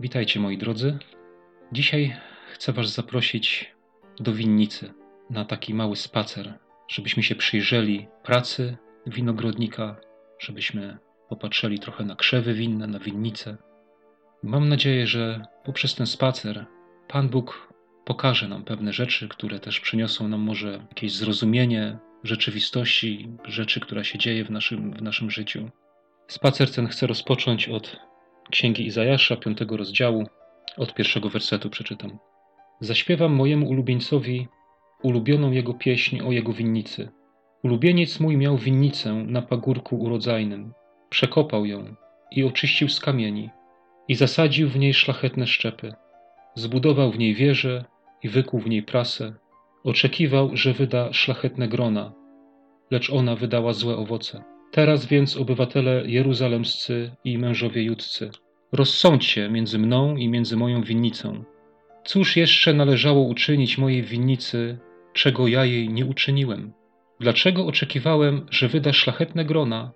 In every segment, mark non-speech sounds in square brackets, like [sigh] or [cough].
Witajcie moi drodzy. Dzisiaj chcę Was zaprosić do winnicy na taki mały spacer, żebyśmy się przyjrzeli pracy winogrodnika, żebyśmy popatrzyli trochę na krzewy winne, na winnice. Mam nadzieję, że poprzez ten spacer Pan Bóg pokaże nam pewne rzeczy, które też przyniosą nam może jakieś zrozumienie rzeczywistości, rzeczy, która się dzieje w naszym, w naszym życiu. Spacer ten chcę rozpocząć od Księgi Izajasza, piątego rozdziału, od pierwszego wersetu przeczytam. Zaśpiewam mojemu ulubieńcowi ulubioną jego pieśń o jego winnicy. Ulubieniec mój miał winnicę na pagórku urodzajnym. Przekopał ją i oczyścił z kamieni i zasadził w niej szlachetne szczepy. Zbudował w niej wieże i wykuł w niej prasę. Oczekiwał, że wyda szlachetne grona, lecz ona wydała złe owoce. Teraz więc, obywatele jeruzalemscy i mężowie judcy, rozsądźcie między mną i między moją winnicą. Cóż jeszcze należało uczynić mojej winnicy, czego ja jej nie uczyniłem? Dlaczego oczekiwałem, że wyda szlachetne grona,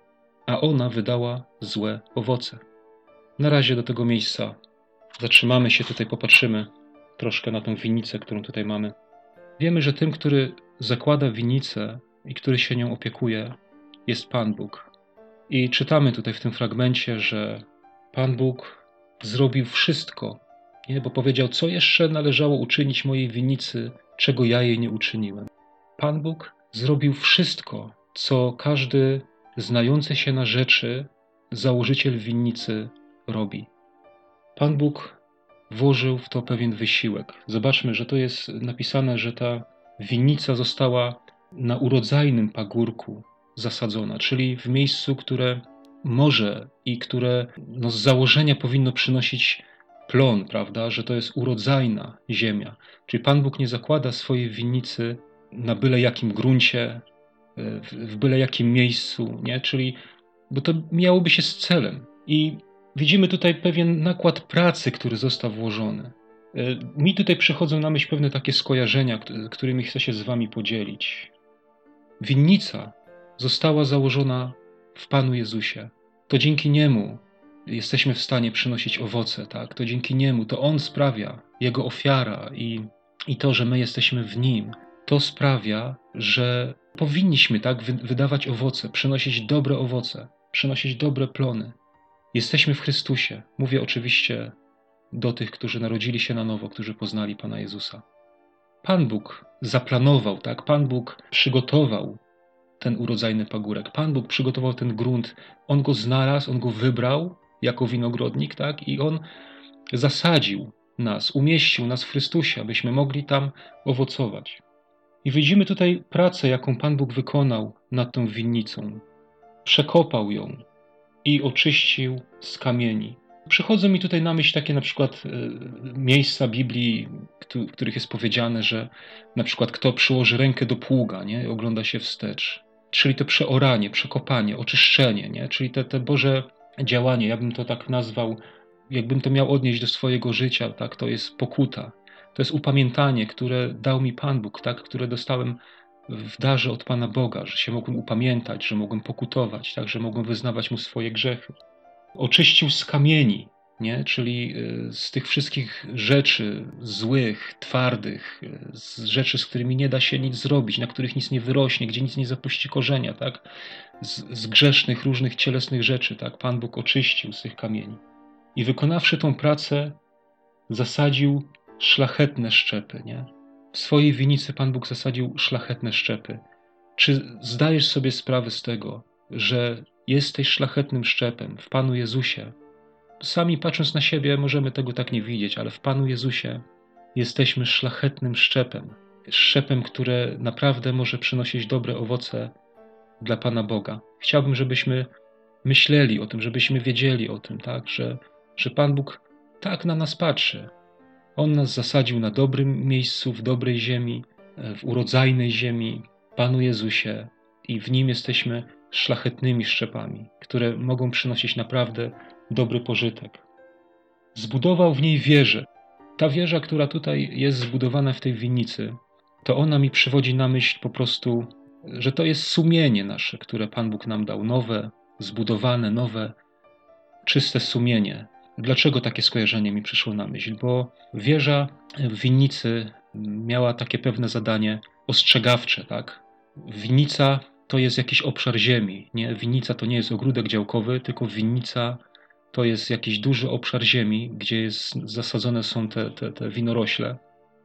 a ona wydała złe owoce? Na razie do tego miejsca zatrzymamy się tutaj, popatrzymy troszkę na tą winnicę, którą tutaj mamy. Wiemy, że tym, który zakłada winnicę i który się nią opiekuje, jest Pan Bóg. I czytamy tutaj w tym fragmencie, że Pan Bóg zrobił wszystko, nie? bo powiedział, co jeszcze należało uczynić mojej winnicy, czego ja jej nie uczyniłem. Pan Bóg zrobił wszystko, co każdy znający się na rzeczy założyciel winnicy robi. Pan Bóg włożył w to pewien wysiłek. Zobaczmy, że to jest napisane, że ta winnica została na urodzajnym pagórku, zasadzona, czyli w miejscu, które może i które no, z założenia powinno przynosić plon, prawda, że to jest urodzajna ziemia. Czyli Pan Bóg nie zakłada swojej winnicy na byle jakim gruncie, w byle jakim miejscu, nie? Czyli, bo to miałoby się z celem. I widzimy tutaj pewien nakład pracy, który został włożony. Mi tutaj przychodzą na myśl pewne takie skojarzenia, którymi chcę się z Wami podzielić. Winnica została założona w Panu Jezusie. To dzięki Niemu jesteśmy w stanie przynosić owoce, tak? To dzięki Niemu, to On sprawia, Jego ofiara i, i to, że my jesteśmy w Nim, to sprawia, że powinniśmy, tak, wydawać owoce, przynosić dobre owoce, przynosić dobre plony. Jesteśmy w Chrystusie. Mówię oczywiście do tych, którzy narodzili się na nowo, którzy poznali Pana Jezusa. Pan Bóg zaplanował, tak? Pan Bóg przygotował ten urodzajny pagórek. Pan Bóg przygotował ten grunt, on go znalazł, on go wybrał jako winogrodnik, tak? I on zasadził nas, umieścił nas w Chrystusie, abyśmy mogli tam owocować. I widzimy tutaj pracę, jaką Pan Bóg wykonał nad tą winnicą. Przekopał ją i oczyścił z kamieni. Przychodzą mi tutaj na myśl takie na przykład e, miejsca Biblii, w których jest powiedziane, że na przykład kto przyłoży rękę do pługa, nie, ogląda się wstecz czyli to przeoranie, przekopanie, oczyszczenie, nie? czyli te, te Boże działanie, ja bym to tak nazwał, jakbym to miał odnieść do swojego życia, tak? to jest pokuta, to jest upamiętanie, które dał mi Pan Bóg, tak? które dostałem w darze od Pana Boga, że się mogłem upamiętać, że mogłem pokutować, tak? że mogłem wyznawać Mu swoje grzechy. Oczyścił z kamieni, nie? czyli y, z tych wszystkich rzeczy złych, twardych, y, z rzeczy, z którymi nie da się nic zrobić, na których nic nie wyrośnie, gdzie nic nie zapuści korzenia, tak? z, z grzesznych, różnych cielesnych rzeczy, tak? Pan Bóg oczyścił z tych kamieni. I wykonawszy tą pracę, zasadził szlachetne szczepy. Nie? W swojej winicy Pan Bóg zasadził szlachetne szczepy. Czy zdajesz sobie sprawę z tego, że jesteś szlachetnym szczepem w Panu Jezusie, Sami patrząc na siebie, możemy tego tak nie widzieć, ale w Panu Jezusie jesteśmy szlachetnym szczepem. Szczepem, które naprawdę może przynosić dobre owoce dla Pana Boga. Chciałbym, żebyśmy myśleli o tym, żebyśmy wiedzieli o tym, tak, że, że Pan Bóg tak na nas patrzy. On nas zasadził na dobrym miejscu, w dobrej ziemi, w urodzajnej ziemi, Panu Jezusie, i w nim jesteśmy szlachetnymi szczepami, które mogą przynosić naprawdę dobry pożytek. Zbudował w niej wieżę. Ta wieża, która tutaj jest zbudowana w tej winnicy, to ona mi przywodzi na myśl po prostu, że to jest sumienie nasze, które Pan Bóg nam dał, nowe, zbudowane, nowe, czyste sumienie. Dlaczego takie skojarzenie mi przyszło na myśl? Bo wieża w winnicy miała takie pewne zadanie ostrzegawcze, tak? Winnica to jest jakiś obszar ziemi, nie? Winnica to nie jest ogródek działkowy, tylko winnica to jest jakiś duży obszar ziemi, gdzie jest, zasadzone są te, te, te winorośle.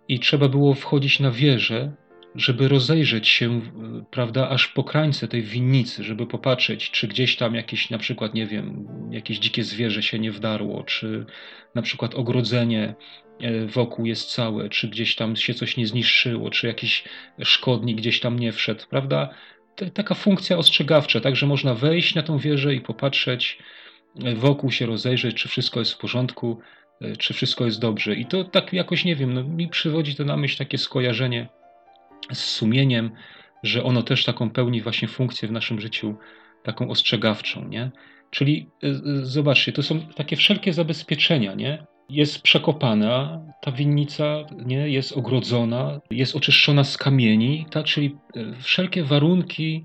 I trzeba było wchodzić na wieżę, żeby rozejrzeć się, prawda, aż po krańce tej winnicy, żeby popatrzeć, czy gdzieś tam jakieś, na przykład, nie wiem, jakieś dzikie zwierzę się nie wdarło, czy na przykład ogrodzenie e, wokół jest całe, czy gdzieś tam się coś nie zniszczyło, czy jakiś szkodnik gdzieś tam nie wszedł, prawda? taka funkcja ostrzegawcza, tak, że można wejść na tą wieżę i popatrzeć, wokół się rozejrzeć, czy wszystko jest w porządku, e, czy wszystko jest dobrze. I to tak jakoś, nie wiem, no, mi przywodzi to na myśl takie skojarzenie z sumieniem, że ono też taką pełni właśnie funkcję w naszym życiu, taką ostrzegawczą, nie? Czyli e, zobaczcie, to są takie wszelkie zabezpieczenia, nie? jest przekopana, ta winnica nie, jest ogrodzona, jest oczyszczona z kamieni, tak? czyli e, wszelkie warunki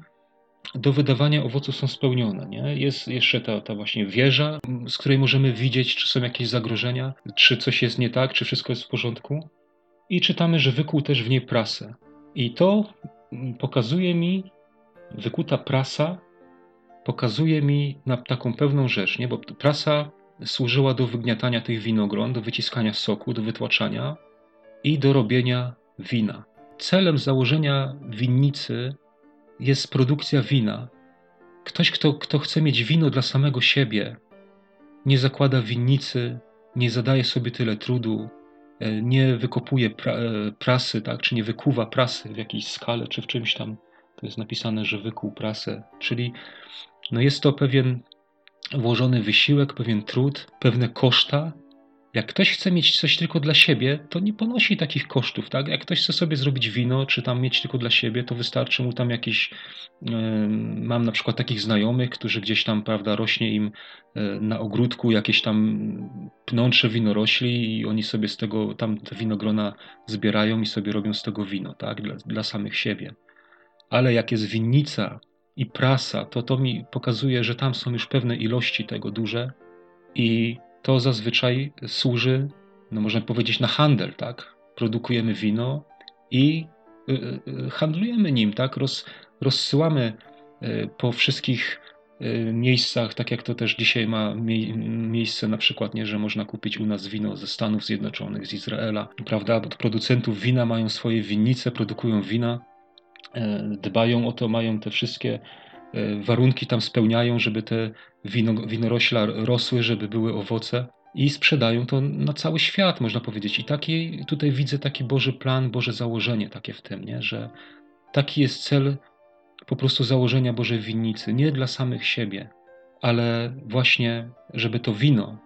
do wydawania owocu są spełnione. Nie? Jest jeszcze ta, ta właśnie wieża, z której możemy widzieć, czy są jakieś zagrożenia, czy coś jest nie tak, czy wszystko jest w porządku. I czytamy, że wykuł też w niej prasę. I to pokazuje mi, wykuta prasa pokazuje mi na taką pewną rzecz, nie? bo prasa służyła do wygniatania tych winogron, do wyciskania soku, do wytłaczania i do robienia wina. Celem założenia winnicy jest produkcja wina. Ktoś, kto, kto chce mieć wino dla samego siebie, nie zakłada winnicy, nie zadaje sobie tyle trudu, e, nie wykopuje pra, e, prasy, tak, czy nie wykuwa prasy w jakiejś skale, czy w czymś tam. To jest napisane, że wykuł prasę. Czyli no jest to pewien włożony wysiłek, pewien trud, pewne koszta. Jak ktoś chce mieć coś tylko dla siebie, to nie ponosi takich kosztów, tak? Jak ktoś chce sobie zrobić wino, czy tam mieć tylko dla siebie, to wystarczy mu tam jakiś. Yy, mam na przykład takich znajomych, którzy gdzieś tam, prawda, rośnie im yy, na ogródku jakieś tam pnącze winorośli i oni sobie z tego tam te winogrona zbierają i sobie robią z tego wino, tak? Dla, dla samych siebie. Ale jak jest winnica, i prasa, to to mi pokazuje, że tam są już pewne ilości tego duże i to zazwyczaj służy, no można powiedzieć, na handel, tak? Produkujemy wino i y, y, handlujemy nim, tak? Roz, rozsyłamy y, po wszystkich miejscach, tak jak to też dzisiaj ma miejsce na przykład, nie, że można kupić u nas wino ze Stanów Zjednoczonych, z Izraela, prawda? Bo producentów wina mają swoje winnice, produkują wina dbają o to, mają te wszystkie warunki tam spełniają, żeby te wino, winorośla rosły, żeby były owoce i sprzedają to na cały świat, można powiedzieć. I taki, tutaj widzę taki Boży plan, Boże założenie takie w tym, nie? że taki jest cel po prostu założenia Bożej winnicy, nie dla samych siebie, ale właśnie, żeby to wino,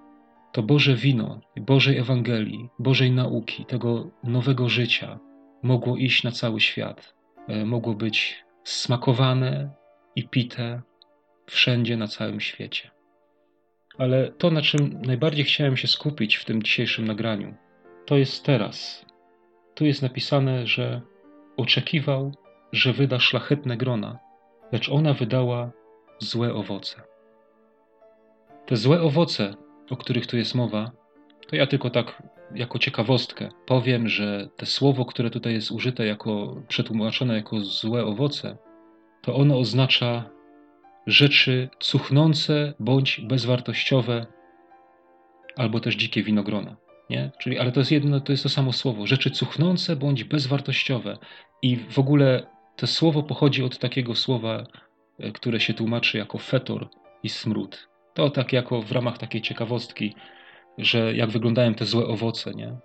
to Boże wino, Bożej Ewangelii, Bożej nauki, tego nowego życia mogło iść na cały świat. E, mogło być smakowane i pite wszędzie na całym świecie. Ale to, na czym najbardziej chciałem się skupić w tym dzisiejszym nagraniu, to jest teraz. Tu jest napisane, że oczekiwał, że wyda szlachetne grona, lecz ona wydała złe owoce. Te złe owoce, o których tu jest mowa, to ja tylko tak jako ciekawostkę powiem, że te słowo, które tutaj jest użyte jako przetłumaczone jako złe owoce, to ono oznacza rzeczy cuchnące bądź bezwartościowe, albo też dzikie winogrona. Nie? Czyli, ale to jest jedno, to jest to samo słowo. Rzeczy cuchnące bądź bezwartościowe. I w ogóle to słowo pochodzi od takiego słowa, e, które się tłumaczy jako fetor i smród. To tak jako w ramach takiej ciekawostki że jak wyglądają te złe owoce, nie?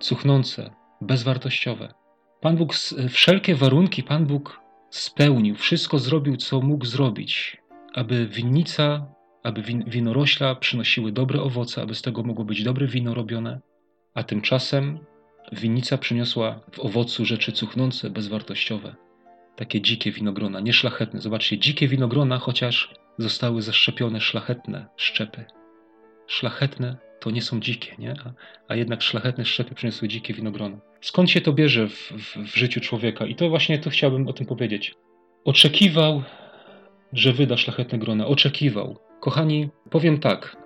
Cuchnące, bezwartościowe. Pan Bóg, wszelkie warunki Pan Bóg spełnił, wszystko zrobił, co mógł zrobić, aby winnica, aby win, winorośla przynosiły dobre owoce, aby z tego mogło być dobre wino robione, a tymczasem winnica przyniosła w owocu rzeczy cuchnące, bezwartościowe. Takie dzikie winogrona, nieszlachetne. Zobaczcie, dzikie winogrona, chociaż zostały zaszczepione szlachetne szczepy. Szlachetne to nie są dzikie, nie? A, a jednak szlachetne szczepy przyniosły dzikie winogrono. Skąd się to bierze w, w, w życiu człowieka? I to właśnie to chciałbym o tym powiedzieć. Oczekiwał, że wyda szlachetne grona. Oczekiwał. Kochani, powiem tak.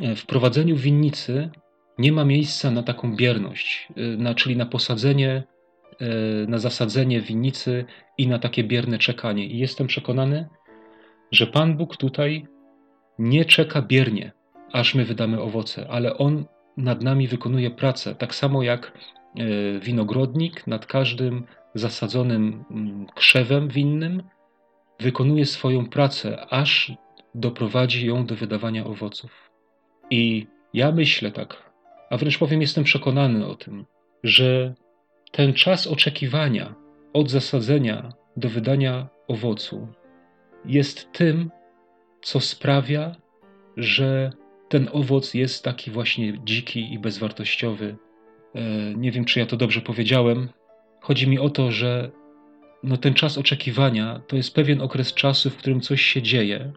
e, w prowadzeniu winnicy nie ma miejsca na taką bierność, na, czyli na posadzenie, na zasadzenie winnicy i na takie bierne czekanie. I jestem przekonany, że Pan Bóg tutaj nie czeka biernie, aż my wydamy owoce, ale On nad nami wykonuje pracę, tak samo jak e, winogrodnik nad każdym zasadzonym mm, krzewem winnym wykonuje swoją pracę, aż doprowadzi ją do wydawania owoców. I ja myślę tak, a wręcz powiem, jestem przekonany o tym, że ten czas oczekiwania od zasadzenia do wydania owocu jest tym, co sprawia, że ten owoc jest taki właśnie dziki i bezwartościowy. E, nie wiem, czy ja to dobrze powiedziałem. Chodzi mi o to, że no ten czas oczekiwania to jest pewien okres czasu, w którym coś się dzieje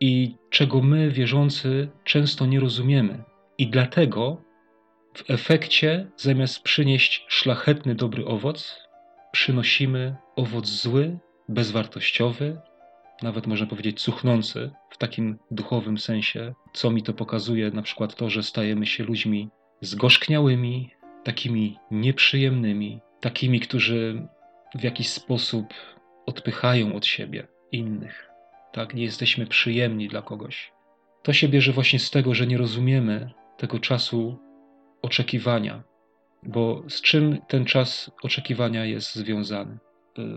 i czego my, wierzący, często nie rozumiemy. I dlatego w efekcie, zamiast przynieść szlachetny, dobry owoc, przynosimy owoc zły, bezwartościowy, nawet można powiedzieć cuchnący w takim duchowym sensie, co mi to pokazuje, na przykład to, że stajemy się ludźmi zgorzkniałymi, takimi nieprzyjemnymi, takimi, którzy w jakiś sposób odpychają od siebie innych. Tak, nie jesteśmy przyjemni dla kogoś. To się bierze właśnie z tego, że nie rozumiemy tego czasu oczekiwania, bo z czym ten czas oczekiwania jest związany?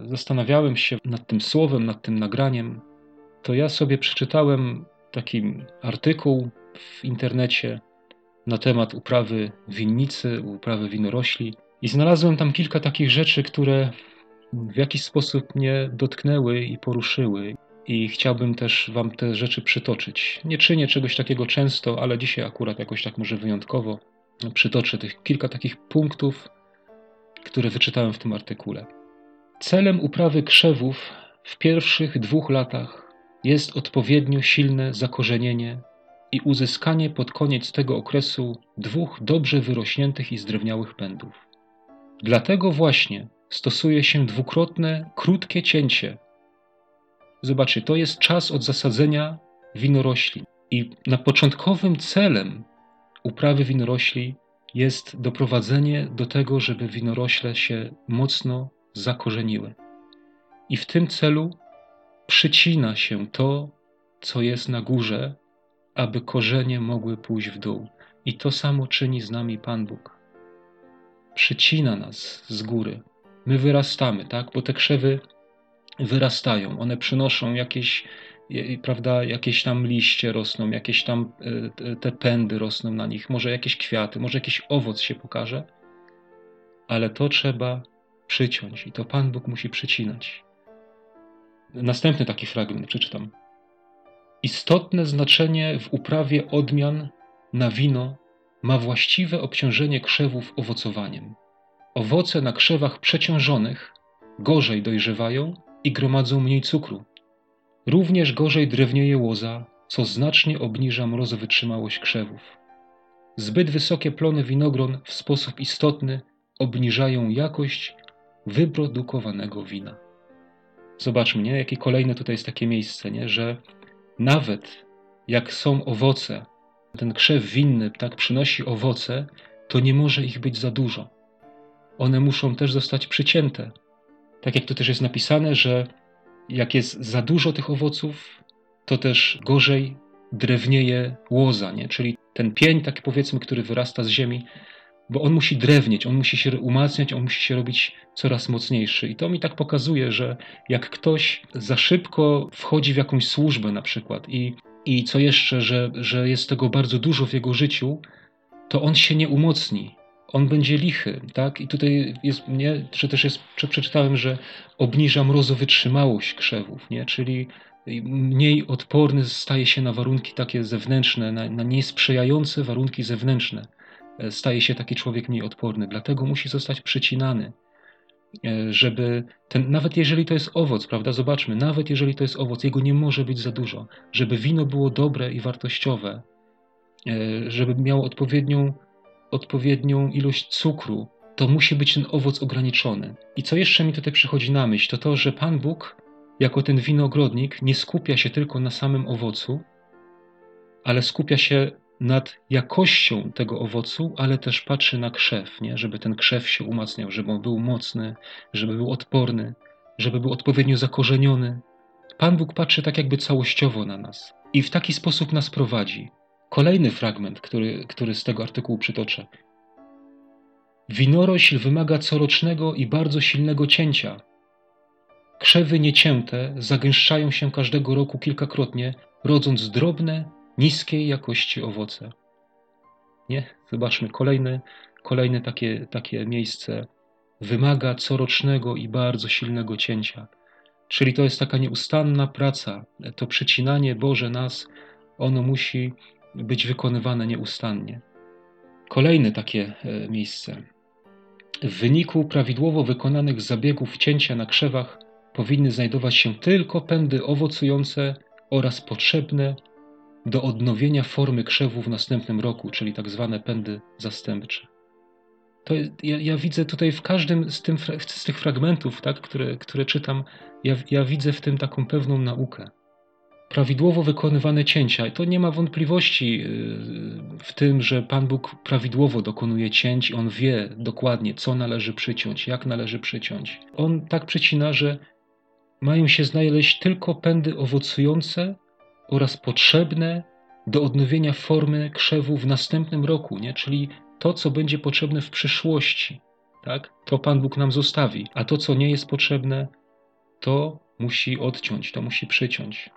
zastanawiałem się nad tym słowem, nad tym nagraniem, to ja sobie przeczytałem taki artykuł w internecie na temat uprawy winnicy, uprawy winorośli i znalazłem tam kilka takich rzeczy, które w jakiś sposób mnie dotknęły i poruszyły. I chciałbym też Wam te rzeczy przytoczyć. Nie czynię czegoś takiego często, ale dzisiaj akurat jakoś tak może wyjątkowo przytoczę tych kilka takich punktów, które wyczytałem w tym artykule. Celem uprawy krzewów w pierwszych dwóch latach jest odpowiednio silne zakorzenienie i uzyskanie pod koniec tego okresu dwóch dobrze wyrośniętych i zdrewniałych pędów. Dlatego właśnie stosuje się dwukrotne, krótkie cięcie. Zobaczcie, to jest czas od zasadzenia winorośli. I na początkowym celem uprawy winorośli jest doprowadzenie do tego, żeby winorośle się mocno zakorzeniły. I w tym celu przycina się to, co jest na górze, aby korzenie mogły pójść w dół. I to samo czyni z nami Pan Bóg. Przycina nas z góry. My wyrastamy, tak? Bo te krzewy wyrastają, one przynoszą jakieś, prawda, jakieś tam liście rosną, jakieś tam e, te pędy rosną na nich, może jakieś kwiaty, może jakiś owoc się pokaże, ale to trzeba przyciąć i to Pan Bóg musi przycinać. Następny taki fragment przeczytam. Istotne znaczenie w uprawie odmian na wino ma właściwe obciążenie krzewów owocowaniem. Owoce na krzewach przeciążonych gorzej dojrzewają i gromadzą mniej cukru. Również gorzej drewnieje łoza, co znacznie obniża mrozowytrzymałość krzewów. Zbyt wysokie plony winogron w sposób istotny obniżają jakość wyprodukowanego wina. Zobaczmy, nie? jakie kolejne tutaj jest takie miejsce, nie? że nawet jak są owoce, ten krzew winny tak przynosi owoce, to nie może ich być za dużo. One muszą też zostać przycięte. Tak jak to też jest napisane, że jak jest za dużo tych owoców, to też gorzej drewnieje łoza, nie? czyli ten pień, taki powiedzmy, który wyrasta z ziemi, bo on musi drewnieć, on musi się umacniać, on musi się robić coraz mocniejszy. I to mi tak pokazuje, że jak ktoś za szybko wchodzi w jakąś służbę na przykład i, i co jeszcze, że, że jest tego bardzo dużo w jego życiu, to on się nie umocni. On będzie lichy, tak? I tutaj jest, nie, czy też jest, czy przeczytałem, że obniża mrozowytrzymałość krzewów, nie? Czyli mniej odporny staje się na warunki takie zewnętrzne, na, na niesprzyjające warunki zewnętrzne staje się taki człowiek mniej odporny. Dlatego musi zostać przycinany, e, żeby ten, nawet jeżeli to jest owoc, prawda, zobaczmy, nawet jeżeli to jest owoc, jego nie może być za dużo, żeby wino było dobre i wartościowe, e, żeby miało odpowiednią, odpowiednią ilość cukru, to musi być ten owoc ograniczony. I co jeszcze mi tutaj przychodzi na myśl, to to, że Pan Bóg, jako ten winogrodnik, nie skupia się tylko na samym owocu, ale skupia się nad jakością tego owocu, ale też patrzy na krzew, nie? żeby ten krzew się umacniał, żeby on był mocny, żeby był odporny, żeby był odpowiednio zakorzeniony. Pan Bóg patrzy tak jakby całościowo na nas i w taki sposób nas prowadzi. Kolejny fragment, który, który z tego artykułu przytoczę. Winorośl wymaga corocznego i bardzo silnego cięcia. Krzewy niecięte zagęszczają się każdego roku kilkakrotnie, rodząc drobne, niskiej jakości owoce. Nie? Zobaczmy, kolejne, kolejne takie, takie miejsce wymaga corocznego i bardzo silnego cięcia. Czyli to jest taka nieustanna praca. To przecinanie Boże nas, ono musi być wykonywane nieustannie. Kolejne takie e, miejsce. W wyniku prawidłowo wykonanych zabiegów cięcia na krzewach powinny znajdować się tylko pędy owocujące oraz potrzebne do odnowienia formy krzewu w następnym roku, czyli tak zwane pędy zastępcze. To ja, ja, widzę tutaj w każdym z, tym, z tych fragmentów, tak, które, które czytam, ja, ja widzę w tym taką pewną naukę. Prawidłowo wykonywane cięcia, to nie ma wątpliwości yy, w tym, że Pan Bóg prawidłowo dokonuje cięć, on wie dokładnie, co należy przyciąć, jak należy przyciąć. On tak przycina, że mają się znaleźć tylko pędy owocujące oraz potrzebne do odnowienia formy krzewu w następnym roku, nie? czyli to, co będzie potrzebne w przyszłości. Tak? To Pan Bóg nam zostawi, a to, co nie jest potrzebne, to musi odciąć, to musi przyciąć.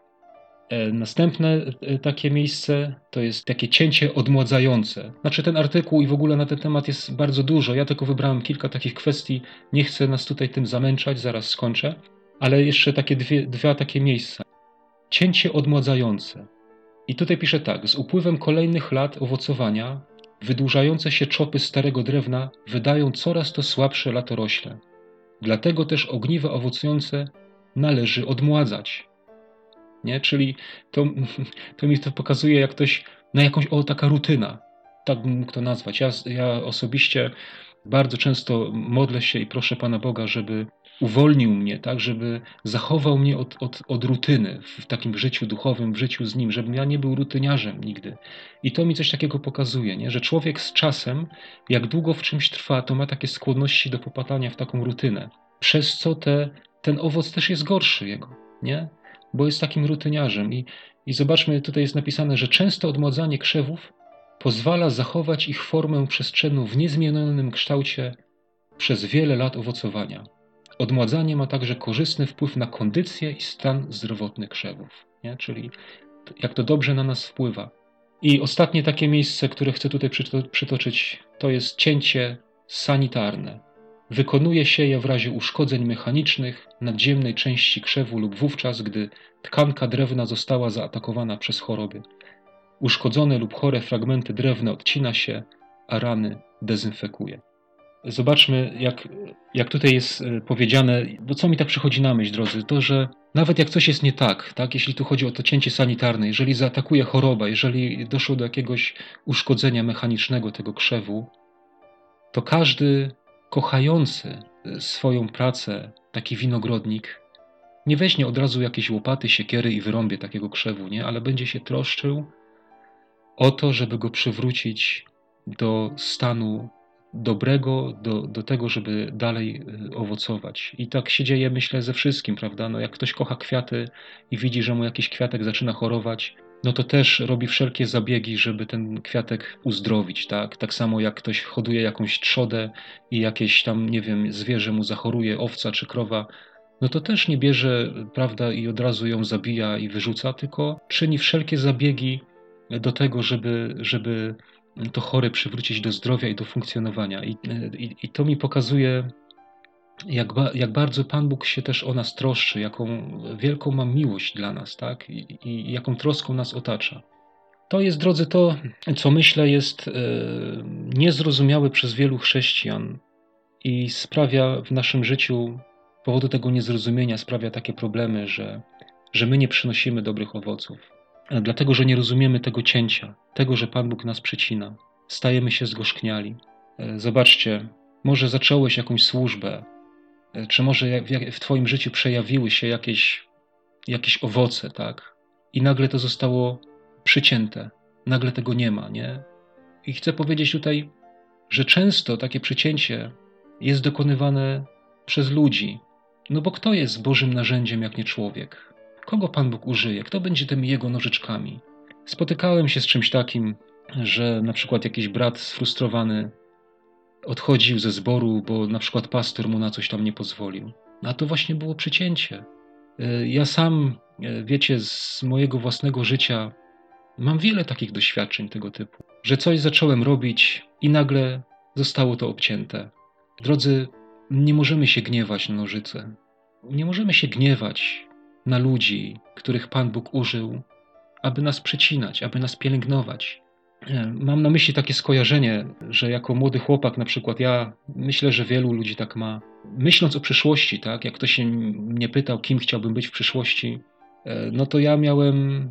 E, następne e, takie miejsce to jest takie cięcie odmładzające. Znaczy, ten artykuł i w ogóle na ten temat jest bardzo dużo. Ja tylko wybrałem kilka takich kwestii. Nie chcę nas tutaj tym zamęczać, zaraz skończę. Ale jeszcze takie dwie, dwa takie miejsca. Cięcie odmładzające. I tutaj pisze tak: z upływem kolejnych lat owocowania, wydłużające się czopy starego drewna wydają coraz to słabsze latorośle. Dlatego też ogniwa owocujące należy odmładzać. Nie? Czyli to, [laughs] to mi to pokazuje, jak ktoś, na jakąś, o taka rutyna, tak bym mógł to nazwać. Ja, ja osobiście bardzo często modlę się i proszę Pana Boga, żeby uwolnił mnie, tak, żeby zachował mnie od, od, od rutyny w takim życiu duchowym, w życiu z Nim, żebym ja nie był rutyniarzem nigdy. I to mi coś takiego pokazuje, nie? że człowiek z czasem, jak długo w czymś trwa, to ma takie skłonności do popadania w taką rutynę, przez co te, ten owoc też jest gorszy jego, nie? bo jest takim rutyniarzem. I, I zobaczmy, tutaj jest napisane, że często odmładzanie krzewów pozwala zachować ich formę przestrzenną w niezmienionym kształcie przez wiele lat owocowania. Odmładzanie ma także korzystny wpływ na kondycję i stan zdrowotny krzewów, nie? czyli jak to dobrze na nas wpływa. I ostatnie takie miejsce, które chcę tutaj przytoczyć, to jest cięcie sanitarne. Wykonuje się je w razie uszkodzeń mechanicznych nadziemnej części krzewu lub wówczas, gdy tkanka drewna została zaatakowana przez choroby. Uszkodzone lub chore fragmenty drewna odcina się, a rany dezynfekuje. Zobaczmy, jak, jak tutaj jest e, powiedziane, bo co mi tak przychodzi na myśl, drodzy, to, że nawet jak coś jest nie tak, tak, jeśli tu chodzi o to cięcie sanitarne, jeżeli zaatakuje choroba, jeżeli doszło do jakiegoś uszkodzenia mechanicznego tego krzewu, to każdy kochający e, swoją pracę, taki winogrodnik, nie weźmie od razu jakiejś łopaty, siekiery i wyrąbie takiego krzewu, nie? ale będzie się troszczył o to, żeby go przywrócić do stanu dobrego, do, do tego, żeby dalej e, owocować. I tak się dzieje, myślę, ze wszystkim, prawda? No, jak ktoś kocha kwiaty i widzi, że mu jakiś kwiatek zaczyna chorować, no to też robi wszelkie zabiegi, żeby ten kwiatek uzdrowić, tak? Tak samo jak ktoś hoduje jakąś trzodę i jakieś tam, nie wiem, zwierzę mu zachoruje, owca czy krowa, no to też nie bierze, prawda, i od razu ją zabija i wyrzuca, tylko czyni wszelkie zabiegi do tego, żeby, żeby to chore przywrócić do zdrowia i do funkcjonowania. I, i, i to mi pokazuje, jak, ba, jak bardzo Pan Bóg się też o nas troszczy, jaką wielką ma miłość dla nas, tak? I, i jaką troską nas otacza. To jest, drodzy, to, co myślę, jest e, niezrozumiałe przez wielu chrześcijan i sprawia w naszym życiu, powodu tego niezrozumienia, sprawia takie problemy, że, że my nie przynosimy dobrych owoców. Dlatego, że nie rozumiemy tego cięcia, tego, że Pan Bóg nas przecina. Stajemy się zgorzkniali. E, zobaczcie, może zacząłeś jakąś służbę, e, czy może w Twoim życiu przejawiły się jakieś, jakieś owoce, tak? I nagle to zostało przycięte. nagle tego nie ma, nie? I chcę powiedzieć tutaj, że często takie przecięcie jest dokonywane przez ludzi. No bo kto jest Bożym narzędziem, jak nie człowiek? Kogo Pan Bóg użyje? Kto będzie tymi jego nożyczkami? Spotykałem się z czymś takim, że na przykład jakiś brat sfrustrowany odchodził ze zboru, bo na przykład pastor mu na coś tam nie pozwolił. A to właśnie było przecięcie. E, ja sam, e, wiecie, z mojego własnego życia mam wiele takich doświadczeń tego typu, że coś zacząłem robić i nagle zostało to obcięte. Drodzy, nie możemy się gniewać na nożyce. Nie możemy się gniewać na ludzi, których Pan Bóg użył, aby nas przecinać, aby nas pielęgnować. Mam na myśli takie skojarzenie, że jako młody chłopak, na przykład ja myślę, że wielu ludzi tak ma. Myśląc o przyszłości, tak, jak ktoś mnie pytał, kim chciałbym być w przyszłości, e, no to ja miałem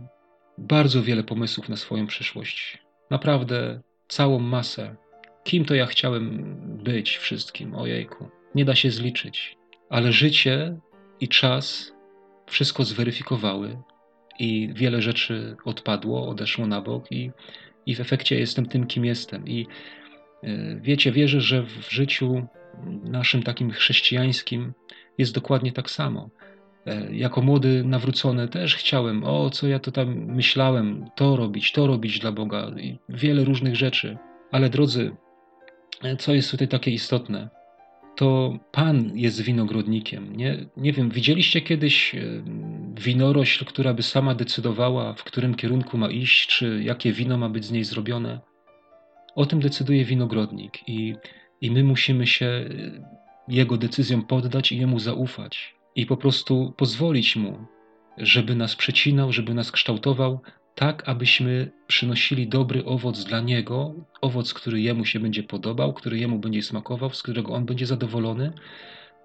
bardzo wiele pomysłów na swoją przyszłość. Naprawdę całą masę. Kim to ja chciałem być wszystkim? Ojejku, nie da się zliczyć. Ale życie i czas wszystko zweryfikowały i wiele rzeczy odpadło, odeszło na bok i i w efekcie jestem tym, kim jestem. I e, wiecie, wierzę, że w życiu naszym takim chrześcijańskim jest dokładnie tak samo. E, jako młody nawrócony też chciałem, o co ja to tam myślałem, to robić, to robić dla Boga i wiele różnych rzeczy. Ale drodzy, e, co jest tutaj takie istotne? To Pan jest winogrodnikiem. Nie, nie wiem, widzieliście kiedyś e, winorośl, która by sama decydowała, w którym kierunku ma iść, czy jakie wino ma być z niej zrobione? O tym decyduje winogrodnik i, i my musimy się e, jego decyzjom poddać i jemu zaufać i po prostu pozwolić mu, żeby nas przecinał, żeby nas kształtował, tak abyśmy przynosili dobry owoc dla Niego, owoc, który Jemu się będzie podobał, który Jemu będzie smakował, z którego On będzie zadowolony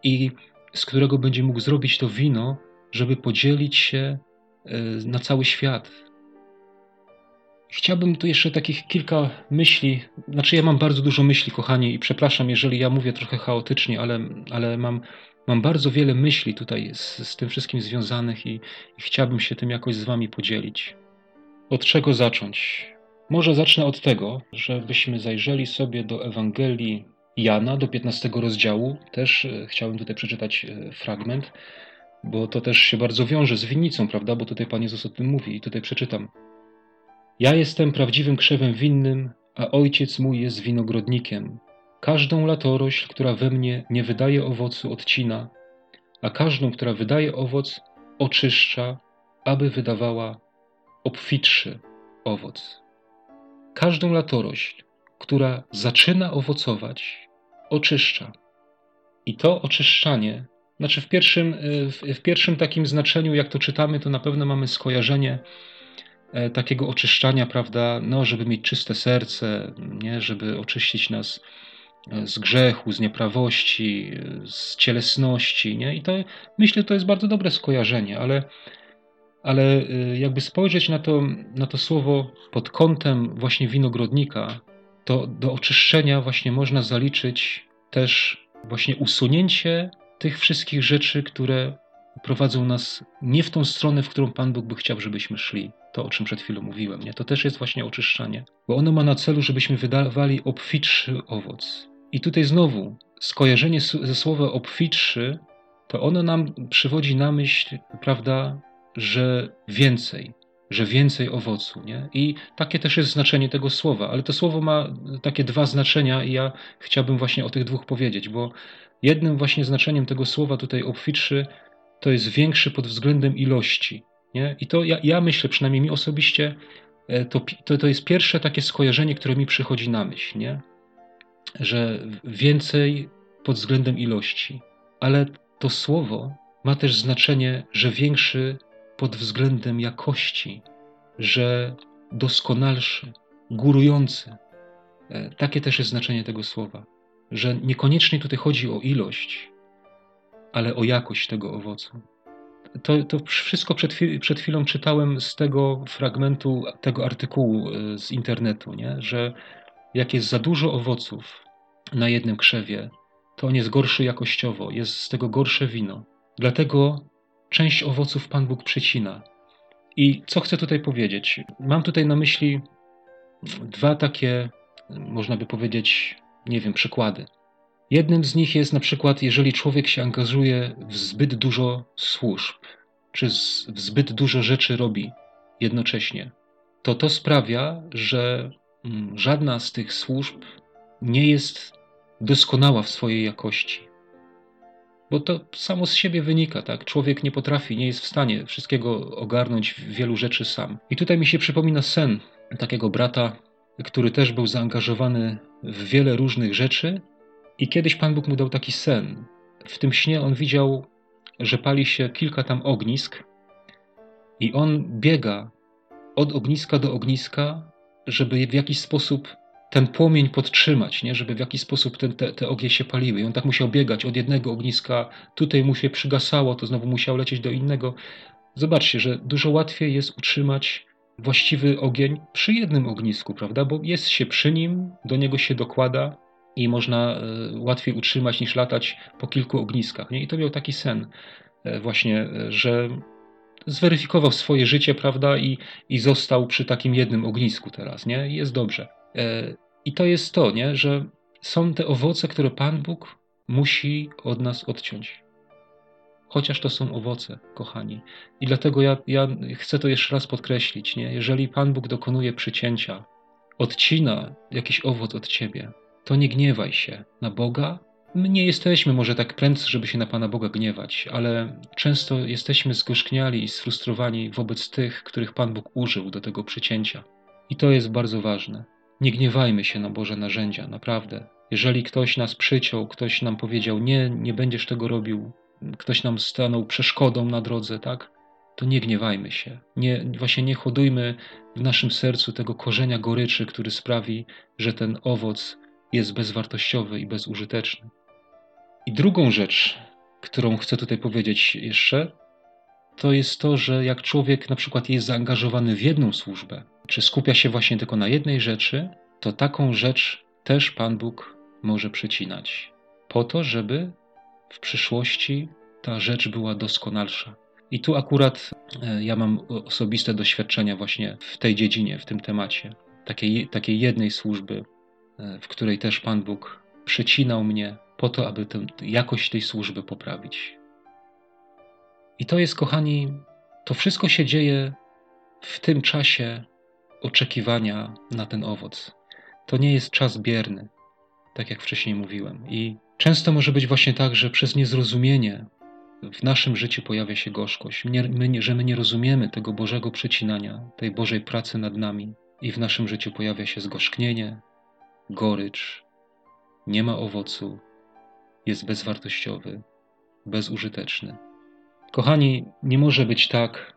i z którego będzie mógł zrobić to wino, żeby podzielić się e, na cały świat. Chciałbym tu jeszcze takich kilka myśli, znaczy ja mam bardzo dużo myśli, kochani, i przepraszam, jeżeli ja mówię trochę chaotycznie, ale, ale mam, mam bardzo wiele myśli tutaj z, z tym wszystkim związanych i, i chciałbym się tym jakoś z Wami podzielić. Od czego zacząć? Może zacznę od tego, żebyśmy zajrzeli sobie do Ewangelii Jana, do 15 rozdziału. Też e, chciałem tutaj przeczytać e, fragment, bo to też się bardzo wiąże z winnicą, prawda? Bo tutaj Pan Jezus o tym mówi i tutaj przeczytam. Ja jestem prawdziwym krzewem winnym, a ojciec mój jest winogrodnikiem. Każdą latorośl, która we mnie nie wydaje owocu, odcina, a każdą, która wydaje owoc, oczyszcza, aby wydawała obfitszy owoc. Każdą latorośl, która zaczyna owocować, oczyszcza. I to oczyszczanie, znaczy w pierwszym, w, pierwszym takim znaczeniu, jak to czytamy, to na pewno mamy skojarzenie e, takiego oczyszczania, prawda, no, żeby mieć czyste serce, nie, żeby oczyścić nas e, z grzechu, z nieprawości, e, z cielesności, nie? I to myślę, to jest bardzo dobre skojarzenie, ale ale y, jakby spojrzeć na to, na to słowo pod kątem właśnie winogrodnika, to do oczyszczenia właśnie można zaliczyć też właśnie usunięcie tych wszystkich rzeczy, które prowadzą nas nie w tą stronę, w którą Pan Bóg by chciał, żebyśmy szli. To, o czym przed chwilą mówiłem, nie? to też jest właśnie oczyszczanie, bo ono ma na celu, żebyśmy wydawali obfitszy owoc. I tutaj znowu skojarzenie ze słowem obfitszy, to ono nam przywodzi na myśl, prawda, że więcej, że więcej owocu. Nie? I takie też jest znaczenie tego słowa, ale to słowo ma takie dwa znaczenia i ja chciałbym właśnie o tych dwóch powiedzieć, bo jednym właśnie znaczeniem tego słowa tutaj obfitszy to jest większy pod względem ilości. Nie? I to ja, ja myślę, przynajmniej mi osobiście, e, to, to, to jest pierwsze takie skojarzenie, które mi przychodzi na myśl, nie? że więcej pod względem ilości. Ale to słowo ma też znaczenie, że większy pod względem jakości, że doskonalszy, górujący. E, takie też jest znaczenie tego słowa, że niekoniecznie tutaj chodzi o ilość, ale o jakość tego owocu. To, to wszystko przed, przed chwilą czytałem z tego fragmentu, tego artykułu e, z internetu, nie? że jak jest za dużo owoców na jednym krzewie, to on jest gorszy jakościowo, jest z tego gorsze wino. Dlatego część owoców Pan Bóg przecina. I co chcę tutaj powiedzieć? Mam tutaj na myśli dwa takie, można by powiedzieć, nie wiem, przykłady. Jednym z nich jest na przykład, jeżeli człowiek się angażuje w zbyt dużo służb, czy w zbyt dużo rzeczy robi jednocześnie, to to sprawia, że mm, żadna z tych służb nie jest doskonała w swojej jakości. Bo to samo z siebie wynika, tak? Człowiek nie potrafi, nie jest w stanie wszystkiego ogarnąć wielu rzeczy sam. I tutaj mi się przypomina sen takiego brata, który też był zaangażowany w wiele różnych rzeczy, i kiedyś Pan Bóg mu dał taki sen. W tym śnie on widział, że pali się kilka tam ognisk, i on biega od ogniska do ogniska, żeby w jakiś sposób ten płomień podtrzymać, nie? żeby w jakiś sposób ten, te, te ogień się paliły. I on tak musiał biegać od jednego ogniska, tutaj mu się przygasało, to znowu musiał lecieć do innego. Zobaczcie, że dużo łatwiej jest utrzymać właściwy ogień przy jednym ognisku, prawda? Bo jest się przy nim, do niego się dokłada i można e, łatwiej utrzymać niż latać po kilku ogniskach. Nie? I to miał taki sen e, właśnie, e, że zweryfikował swoje życie, prawda, i, i został przy takim jednym ognisku teraz, nie? I jest dobrze. E, I to jest to, nie? że są te owoce, które Pan Bóg musi od nas odciąć. Chociaż to są owoce, kochani. I dlatego ja, ja chcę to jeszcze raz podkreślić. Nie? Jeżeli Pan Bóg dokonuje przycięcia, odcina jakiś owoc od ciebie, to nie gniewaj się na Boga. My nie jesteśmy może tak prędcy, żeby się na Pana Boga gniewać, ale często jesteśmy zgorzkniali i sfrustrowani wobec tych, których Pan Bóg użył do tego przycięcia. I to jest bardzo ważne. Nie gniewajmy się na Boże narzędzia, naprawdę. Jeżeli ktoś nas przyciął, ktoś nam powiedział, nie, nie będziesz tego robił, ktoś nam stanął przeszkodą na drodze, tak? To nie gniewajmy się. Nie, właśnie nie hodujmy w naszym sercu tego korzenia goryczy, który sprawi, że ten owoc jest bezwartościowy i bezużyteczny. I drugą rzecz, którą chcę tutaj powiedzieć jeszcze, to jest to, że jak człowiek na przykład jest zaangażowany w jedną służbę, czy skupia się właśnie tylko na jednej rzeczy, to taką rzecz też Pan Bóg może przecinać, po to, żeby w przyszłości ta rzecz była doskonalsza. I tu akurat e, ja mam osobiste doświadczenia właśnie w tej dziedzinie, w tym temacie, takiej, takiej jednej służby, e, w której też Pan Bóg przecinał mnie po to, aby tę jakość tej służby poprawić. I to jest, kochani, to wszystko się dzieje w tym czasie oczekiwania na ten owoc. To nie jest czas bierny, tak jak wcześniej mówiłem. I często może być właśnie tak, że przez niezrozumienie w naszym życiu pojawia się gorzkość, my, że my nie rozumiemy tego Bożego przecinania, tej Bożej pracy nad nami, i w naszym życiu pojawia się zgorzknienie, gorycz, nie ma owocu, jest bezwartościowy, bezużyteczny. Kochani, nie może być tak,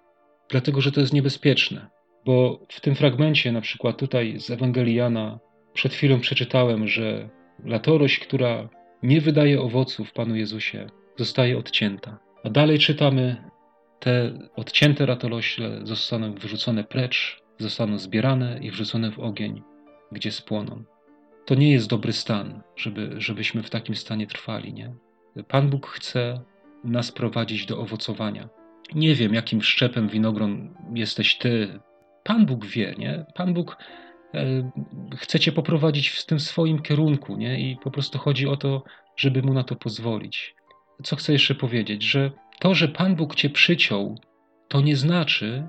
dlatego że to jest niebezpieczne. Bo w tym fragmencie, na przykład tutaj z Ewangelii Jana, przed chwilą przeczytałem, że latorość, która nie wydaje owoców Panu Jezusie, zostaje odcięta. A dalej czytamy, te odcięte ratolośle zostaną wyrzucone precz, zostaną zbierane i wrzucone w ogień, gdzie spłoną. To nie jest dobry stan, żeby, żebyśmy w takim stanie trwali, nie? Pan Bóg chce nas prowadzić do owocowania. Nie wiem, jakim szczepem winogron jesteś ty. Pan Bóg wie, nie? Pan Bóg e, chce cię poprowadzić w tym swoim kierunku, nie? I po prostu chodzi o to, żeby mu na to pozwolić. Co chcę jeszcze powiedzieć, że to, że Pan Bóg cię przyciął, to nie znaczy,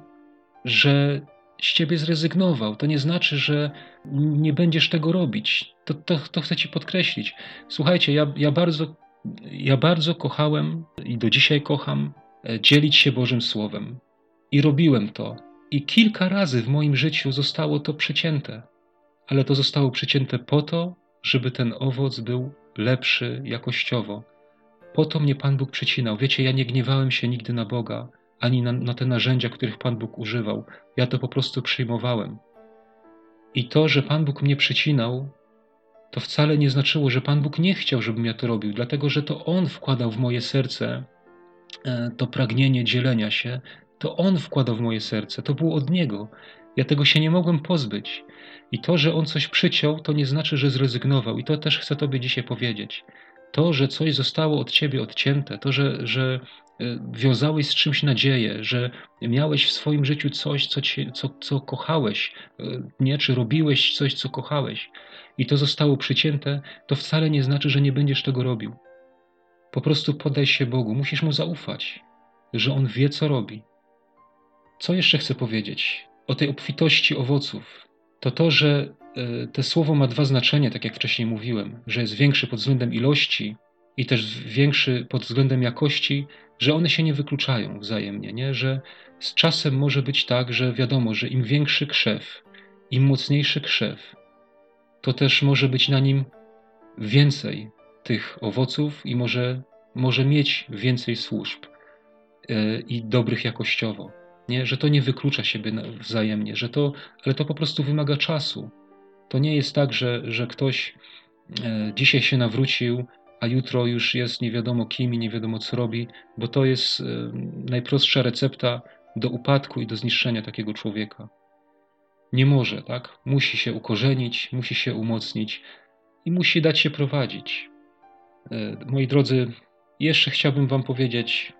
że z ciebie zrezygnował. To nie znaczy, że nie będziesz tego robić. To, to, to chcę ci podkreślić. Słuchajcie, ja, ja bardzo ja bardzo kochałem i do dzisiaj kocham e, dzielić się Bożym Słowem. I robiłem to. I kilka razy w moim życiu zostało to przecięte. Ale to zostało przecięte po to, żeby ten owoc był lepszy jakościowo. Po to mnie Pan Bóg przecinał. Wiecie, ja nie gniewałem się nigdy na Boga, ani na, na te narzędzia, których Pan Bóg używał. Ja to po prostu przyjmowałem. I to, że Pan Bóg mnie przecinał, to wcale nie znaczyło, że Pan Bóg nie chciał, żebym ja to robił, dlatego że to On wkładał w moje serce e, to pragnienie dzielenia się, to On wkładał w moje serce, to było od Niego. Ja tego się nie mogłem pozbyć. I to, że On coś przyciął, to nie znaczy, że zrezygnował. I to też chcę Tobie dzisiaj powiedzieć. To, że coś zostało od Ciebie odcięte, to, że, że wiązałeś z czymś nadzieję, że miałeś w swoim życiu coś, co, co, co kochałeś, nie? czy robiłeś coś, co kochałeś, i to zostało przycięte, to wcale nie znaczy, że nie będziesz tego robił. Po prostu podaj się Bogu, musisz mu zaufać, że on wie, co robi. Co jeszcze chcę powiedzieć o tej obfitości owoców? To to, że e, to słowo ma dwa znaczenia, tak jak wcześniej mówiłem, że jest większy pod względem ilości i też większy pod względem jakości, że one się nie wykluczają wzajemnie, nie? że z czasem może być tak, że wiadomo, że im większy krzew, im mocniejszy krzew, to też może być na nim więcej tych owoców i może, może mieć więcej służb e, i dobrych jakościowo. Nie? Że to nie wyklucza siebie wzajemnie, że to, ale to po prostu wymaga czasu. To nie jest tak, że, że ktoś e, dzisiaj się nawrócił, a jutro już jest nie wiadomo kim i nie wiadomo co robi, bo to jest e, najprostsza recepta do upadku i do zniszczenia takiego człowieka. Nie może, tak? Musi się ukorzenić, musi się umocnić i musi dać się prowadzić. E, moi drodzy, jeszcze chciałbym Wam powiedzieć,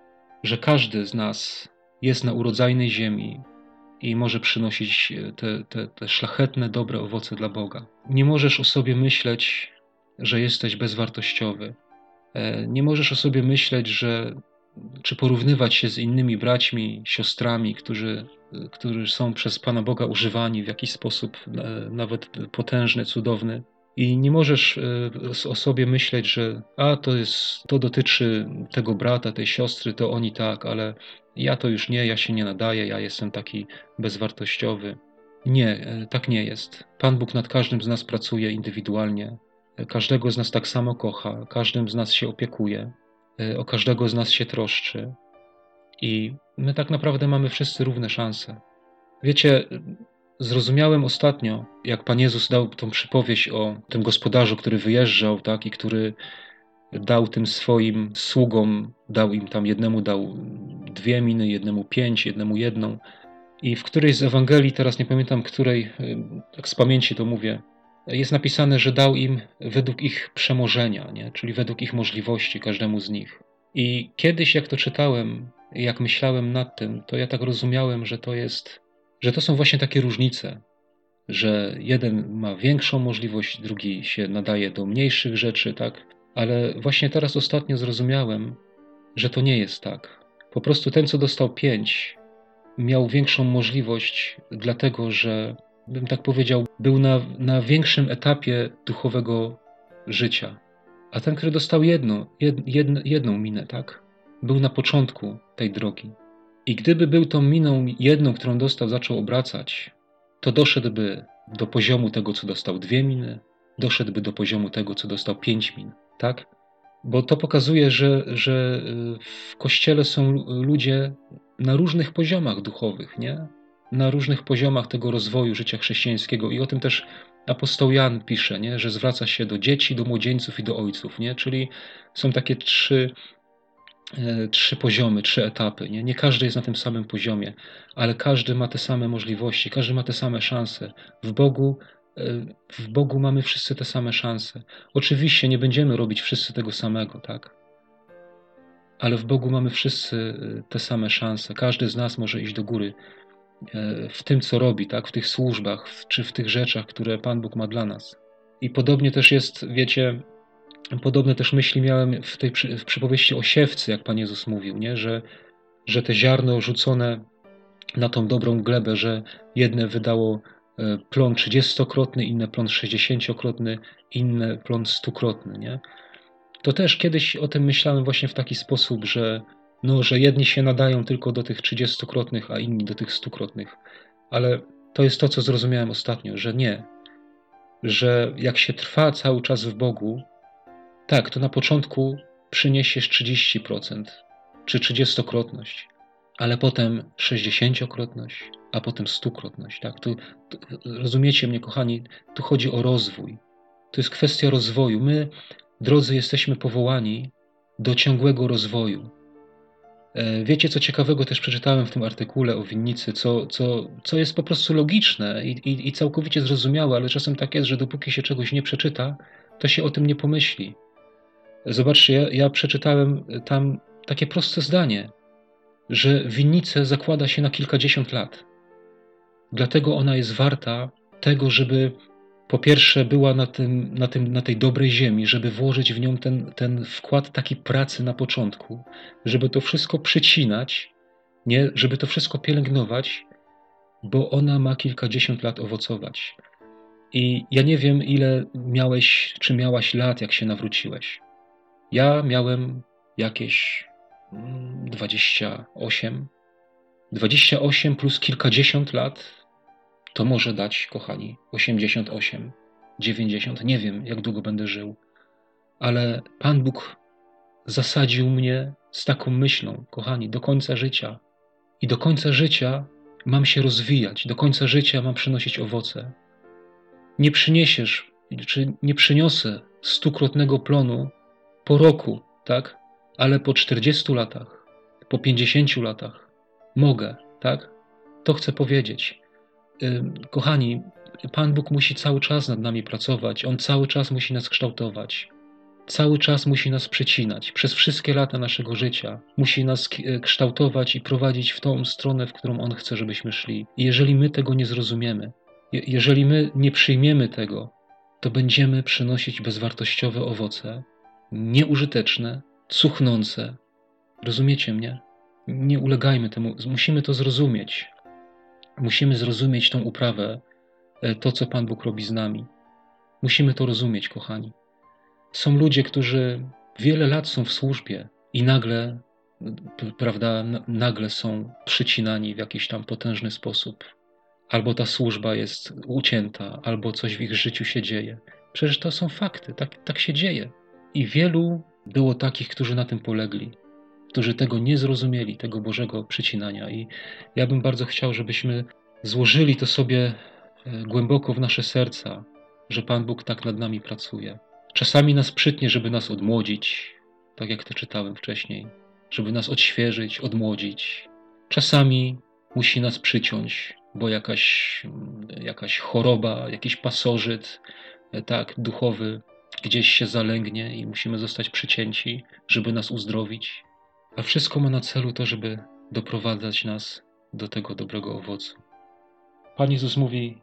że każdy z nas jest na urodzajnej ziemi i może przynosić te, te, te szlachetne, dobre owoce dla Boga. Nie możesz o sobie myśleć, że jesteś bezwartościowy. E, nie możesz o sobie myśleć, że czy porównywać się z innymi braćmi, siostrami, którzy, którzy są przez Pana Boga używani w jakiś sposób e, nawet potężny, cudowny. I nie możesz e, o sobie myśleć, że a to jest, to dotyczy tego brata, tej siostry, to oni tak, ale ja to już nie, ja się nie nadaję, ja jestem taki bezwartościowy. Nie, e, tak nie jest. Pan Bóg nad każdym z nas pracuje indywidualnie. Każdego z nas tak samo kocha, każdym z nas się opiekuje, o każdego z nas się troszczy. I my tak naprawdę mamy wszyscy równe szanse. Wiecie, Zrozumiałem ostatnio, jak Pan Jezus dał tą przypowieść o tym gospodarzu, który wyjeżdżał, tak, i który dał tym swoim sługom, dał im tam jednemu dał dwie miny, jednemu pięć, jednemu jedną. I w którejś z Ewangelii, teraz nie pamiętam której, tak z pamięci to mówię, jest napisane, że dał im według ich przemożenia, nie? czyli według ich możliwości, każdemu z nich. I kiedyś, jak to czytałem, jak myślałem nad tym, to ja tak rozumiałem, że to jest że to są właśnie takie różnice, że jeden ma większą możliwość, drugi się nadaje do mniejszych rzeczy, tak? Ale właśnie teraz ostatnio zrozumiałem, że to nie jest tak. Po prostu ten, co dostał pięć, miał większą możliwość, dlatego że, bym tak powiedział, był na, na większym etapie duchowego życia. A ten, który dostał jedno, jed, jed, jedną minę, tak? Był na początku tej drogi. I gdyby był tą miną jedną, którą dostał, zaczął obracać, to doszedłby do poziomu tego, co dostał dwie miny, doszedłby do poziomu tego, co dostał pięć min, tak? Bo to pokazuje, że, że y, w kościele są ludzie na różnych poziomach duchowych, nie? Na różnych poziomach tego rozwoju życia chrześcijańskiego. I o tym też apostoł Jan pisze, nie? że zwraca się do dzieci, do młodzieńców i do ojców. Nie? Czyli są takie trzy E, trzy poziomy, trzy etapy. Nie? nie każdy jest na tym samym poziomie, ale każdy ma te same możliwości, każdy ma te same szanse. W Bogu, w Bogu mamy wszyscy te same szanse. Oczywiście nie będziemy robić wszyscy tego samego, tak? Ale w Bogu mamy wszyscy e, te same szanse. Każdy z nas może iść do góry w tym, co robi, tak? w tych służbach, czy w tych rzeczach, które Pan Bóg ma dla nas. I podobnie też jest, wiecie, Podobne też myśli miałem w tej w przypowieści o siewcy, jak Pan Jezus mówił, nie? Że, że te ziarno rzucone na tą dobrą glebę, że jedne wydało e, plon trzydziestokrotny, inne plon sześćdziesięciokrotny, inne plon stukrotny, nie? To też kiedyś o tym myślałem właśnie w taki sposób, że, no, że jedni się nadają tylko do tych trzydziestokrotnych, a inni do tych stukrotnych. Ale to jest to, co zrozumiałem ostatnio, że nie. Że jak się trwa cały czas w Bogu, tak, to na początku przyniesiesz 30% czy 30-krotność, ale potem 60-krotność, a potem 100-krotność. Tak? Tu, tu, rozumiecie mnie, kochani, tu chodzi o rozwój. To jest kwestia rozwoju. My, drodzy, jesteśmy powołani do ciągłego rozwoju. E, wiecie, co ciekawego też przeczytałem w tym artykule o winnicy, co, co, co jest po prostu logiczne i, i, i całkowicie zrozumiałe, ale czasem tak jest, że dopóki się czegoś nie przeczyta, to się o tym nie pomyśli. Zobaczcie, ja, ja przeczytałem tam takie proste zdanie, że winnicę zakłada się na kilkadziesiąt lat. Dlatego ona jest warta tego, żeby po pierwsze była na, tym, na, tym, na tej dobrej ziemi, żeby włożyć w nią ten, ten wkład taki pracy na początku, żeby to wszystko przycinać, nie, żeby to wszystko pielęgnować, bo ona ma kilkadziesiąt lat owocować. I ja nie wiem, ile miałeś, czy miałaś lat, jak się nawróciłeś. Ja miałem jakieś 28. Mm, 28 plus kilkadziesiąt lat to może dać, kochani, 88, 90, nie wiem, jak długo będę żył, ale Pan Bóg zasadził mnie z taką myślą, kochani, do końca życia. I do końca życia mam się rozwijać, do końca życia mam przynosić owoce. Nie przyniesiesz, czy nie przyniosę stukrotnego plonu po roku, tak? Ale po 40 latach, po 50 latach mogę, tak? To chcę powiedzieć. Kochani, Pan Bóg musi cały czas nad nami pracować, On cały czas musi nas kształtować. Cały czas musi nas przecinać przez wszystkie lata naszego życia. Musi nas e, kształtować i prowadzić w tą stronę, w którą On chce, żebyśmy szli. I jeżeli my tego nie zrozumiemy, jeżeli my nie przyjmiemy tego, to będziemy przynosić bezwartościowe owoce, nieużyteczne, cuchnące. Rozumiecie mnie? Nie ulegajmy temu, musimy to zrozumieć. Musimy zrozumieć tą uprawę, e, to co Pan Bóg robi z nami. Musimy to rozumieć, kochani. Są ludzie, którzy wiele lat są w służbie i nagle, prawda, nagle są przycinani w jakiś tam potężny sposób. Albo ta służba jest ucięta, albo coś w ich życiu się dzieje. Przecież to są fakty, tak, tak się dzieje. I wielu było takich, którzy na tym polegli którzy tego nie zrozumieli, tego Bożego przycinania. I ja bym bardzo chciał, żebyśmy złożyli to sobie e, głęboko w nasze serca, że Pan Bóg tak nad nami pracuje. Czasami nas przytnie, żeby nas odmłodzić, tak jak to czytałem wcześniej, żeby nas odświeżyć, odmłodzić. Czasami musi nas przyciąć, bo jakaś, jakaś choroba, jakiś pasożyt, e, tak, duchowy, gdzieś się zalęgnie i musimy zostać przycięci, żeby nas uzdrowić. A wszystko ma na celu to, żeby doprowadzać nas do tego dobrego owocu. Pan Jezus mówi: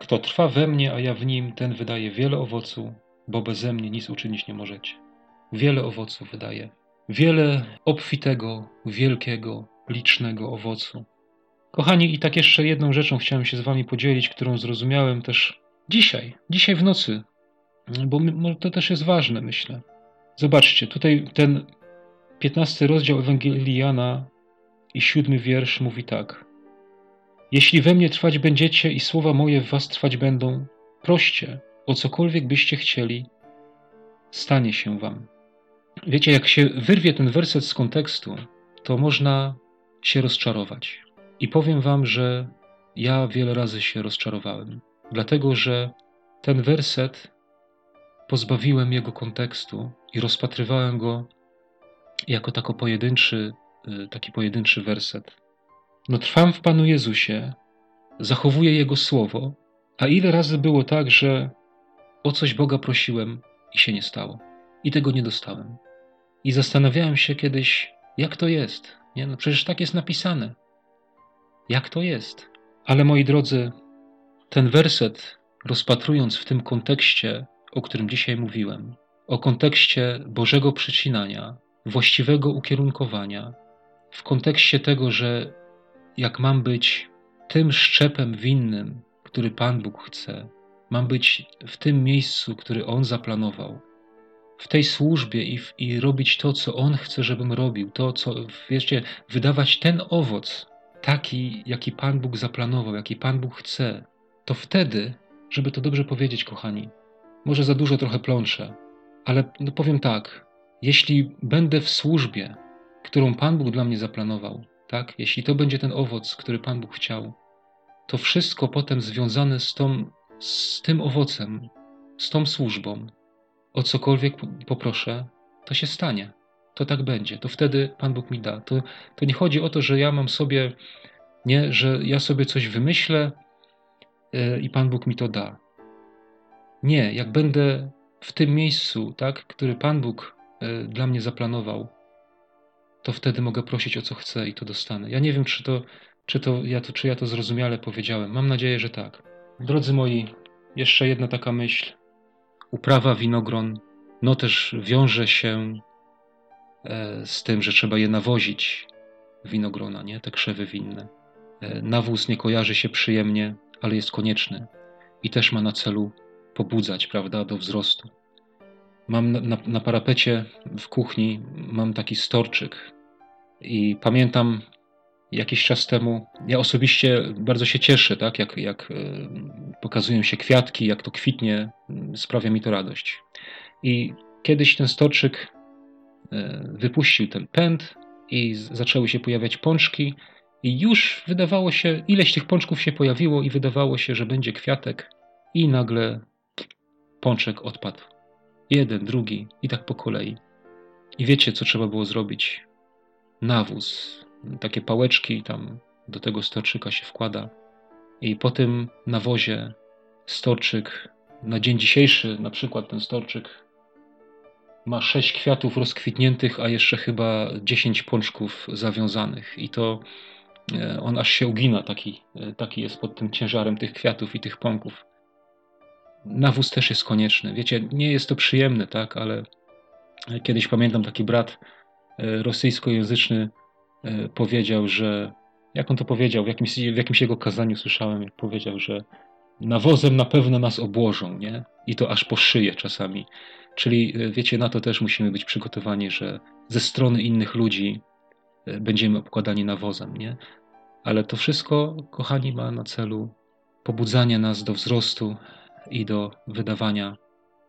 Kto trwa we mnie, a ja w nim, ten wydaje wiele owocu, bo beze mnie nic uczynić nie możecie. Wiele owoców wydaje. Wiele obfitego, wielkiego, licznego owocu. Kochani, i tak jeszcze jedną rzeczą chciałem się z Wami podzielić, którą zrozumiałem też dzisiaj, dzisiaj w nocy, bo to też jest ważne, myślę. Zobaczcie, tutaj ten 15 rozdział Ewangelii Jana i siódmy wiersz mówi tak. Jeśli we mnie trwać będziecie i słowa moje w was trwać będą, proście, o cokolwiek byście chcieli, stanie się wam. Wiecie, jak się wyrwie ten werset z kontekstu, to można się rozczarować. I powiem wam, że ja wiele razy się rozczarowałem, dlatego że ten werset pozbawiłem jego kontekstu i rozpatrywałem go jako tako pojedynczy, y, taki pojedynczy werset. No trwam w Panu Jezusie, zachowuję Jego słowo, a ile razy było tak, że o coś Boga prosiłem i się nie stało. I tego nie dostałem. I zastanawiałem się kiedyś, jak to jest. Nie? No przecież tak jest napisane. Jak to jest? Ale moi drodzy, ten werset, rozpatrując w tym kontekście, o którym dzisiaj mówiłem, o kontekście Bożego przycinania, właściwego ukierunkowania w kontekście tego, że jak mam być tym szczepem winnym, który Pan Bóg chce, mam być w tym miejscu, który On zaplanował, w tej służbie i, w, i robić to, co On chce, żebym robił, to, co, wiecie, wydawać ten owoc, taki, jaki Pan Bóg zaplanował, jaki Pan Bóg chce, to wtedy, żeby to dobrze powiedzieć, kochani, może za dużo trochę plączę, ale no powiem tak, jeśli będę w służbie, którą Pan Bóg dla mnie zaplanował, tak? Jeśli to będzie ten owoc, który Pan Bóg chciał, to wszystko potem związane z, tą, z tym owocem, z tą służbą, o cokolwiek poproszę, to się stanie. To tak będzie. To wtedy Pan Bóg mi da. To, to nie chodzi o to, że ja mam sobie, nie, że ja sobie coś wymyślę yy, i Pan Bóg mi to da. Nie, jak będę w tym miejscu, tak, który Pan Bóg E, dla mnie zaplanował, to wtedy mogę prosić o co chcę i to dostanę. Ja nie wiem, czy to, czy to, ja to, czy ja to zrozumiale powiedziałem. Mam nadzieję, że tak. Drodzy moi, jeszcze jedna taka myśl. Uprawa winogron, no też wiąże się e, z tym, że trzeba je nawozić, winogrona, nie? Te krzewy winne. E, nawóz nie kojarzy się przyjemnie, ale jest konieczny i też ma na celu pobudzać, prawda, do wzrostu. Mam na, na, na parapecie w kuchni mam taki storczyk i pamiętam jakiś czas temu, ja osobiście bardzo się cieszę, tak, jak, jak e, pokazują się kwiatki, jak to kwitnie, sprawia mi to radość. I kiedyś ten storczyk e, wypuścił ten pęd i zaczęły się pojawiać pączki i już wydawało się, ileś tych pączków się pojawiło i wydawało się, że będzie kwiatek i nagle pączek odpadł. Jeden, drugi i tak po kolei. I wiecie, co trzeba było zrobić? Nawóz, takie pałeczki tam do tego storczyka się wkłada i po tym nawozie storczyk na dzień dzisiejszy, na przykład ten storczyk ma sześć kwiatów rozkwitniętych, a jeszcze chyba dziesięć pączków zawiązanych i to e, on aż się ugina, taki, e, taki jest pod tym ciężarem tych kwiatów i tych pąków. Nawóz też jest konieczny. Wiecie, nie jest to przyjemne, tak, ale kiedyś pamiętam taki brat e, rosyjskojęzyczny powiedział, że jak on to powiedział, w jakimś, w jakimś jego kazaniu słyszałem, jak powiedział, że nawozem na pewno nas obłożą, nie? I to aż po szyję czasami. Czyli wiecie, na to też musimy być przygotowani, że ze strony innych ludzi będziemy obkładani nawozem, nie? Ale to wszystko, kochani, ma na celu pobudzanie nas do wzrostu i do wydawania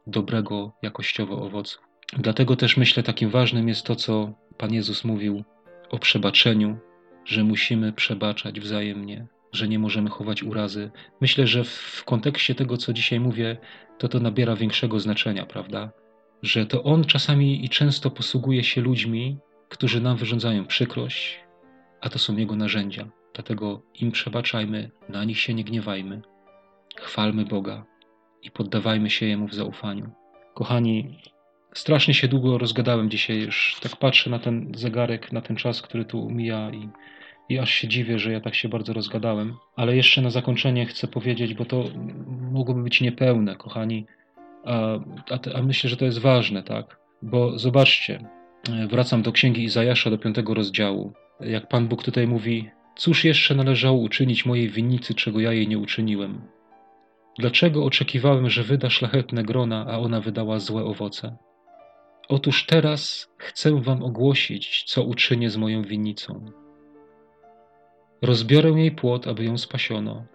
dobrego jakościowo owocu. Dlatego też myślę, takim ważnym jest to, co Pan Jezus mówił o przebaczeniu, że musimy przebaczać wzajemnie, że nie możemy chować urazy. Myślę, że w kontekście tego, co dzisiaj mówię, to to nabiera większego znaczenia, prawda? Że to On czasami i często posługuje się ludźmi, którzy nam wyrządzają przykrość, a to są Jego narzędzia. Dlatego im przebaczajmy, na nich się nie gniewajmy, chwalmy Boga i poddawajmy się Jemu w zaufaniu. Kochani, strasznie się długo rozgadałem dzisiaj, już tak patrzę na ten zegarek, na ten czas, który tu mija i, i aż się dziwię, że ja tak się bardzo rozgadałem. Ale jeszcze na zakończenie chcę powiedzieć, bo to mogłoby być niepełne, kochani, a, a, a myślę, że to jest ważne, tak? Bo zobaczcie, wracam do księgi Izajasza, do piątego rozdziału. Jak Pan Bóg tutaj mówi, cóż jeszcze należało uczynić mojej winnicy, czego ja jej nie uczyniłem? Dlaczego oczekiwałem, że wyda szlachetne grona, a ona wydała złe owoce? Otóż teraz chcę wam ogłosić, co uczynię z moją winnicą. Rozbiorę jej płot, aby ją spasiono,